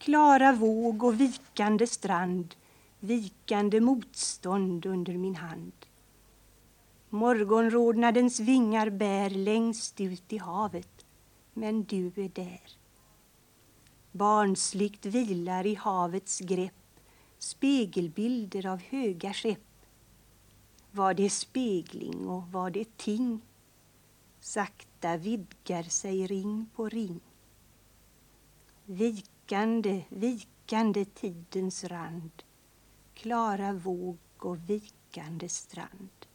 Klara våg och vikande strand, vikande motstånd under min hand. Morgonrodnadens vingar bär längst ut i havet, men du är där. Barnsligt vilar i havets grepp spegelbilder av höga skepp. Var det spegling och var det ting? Sakta vidgar sig ring på ring. Vikande, vikande tidens rand, klara våg och vikande strand.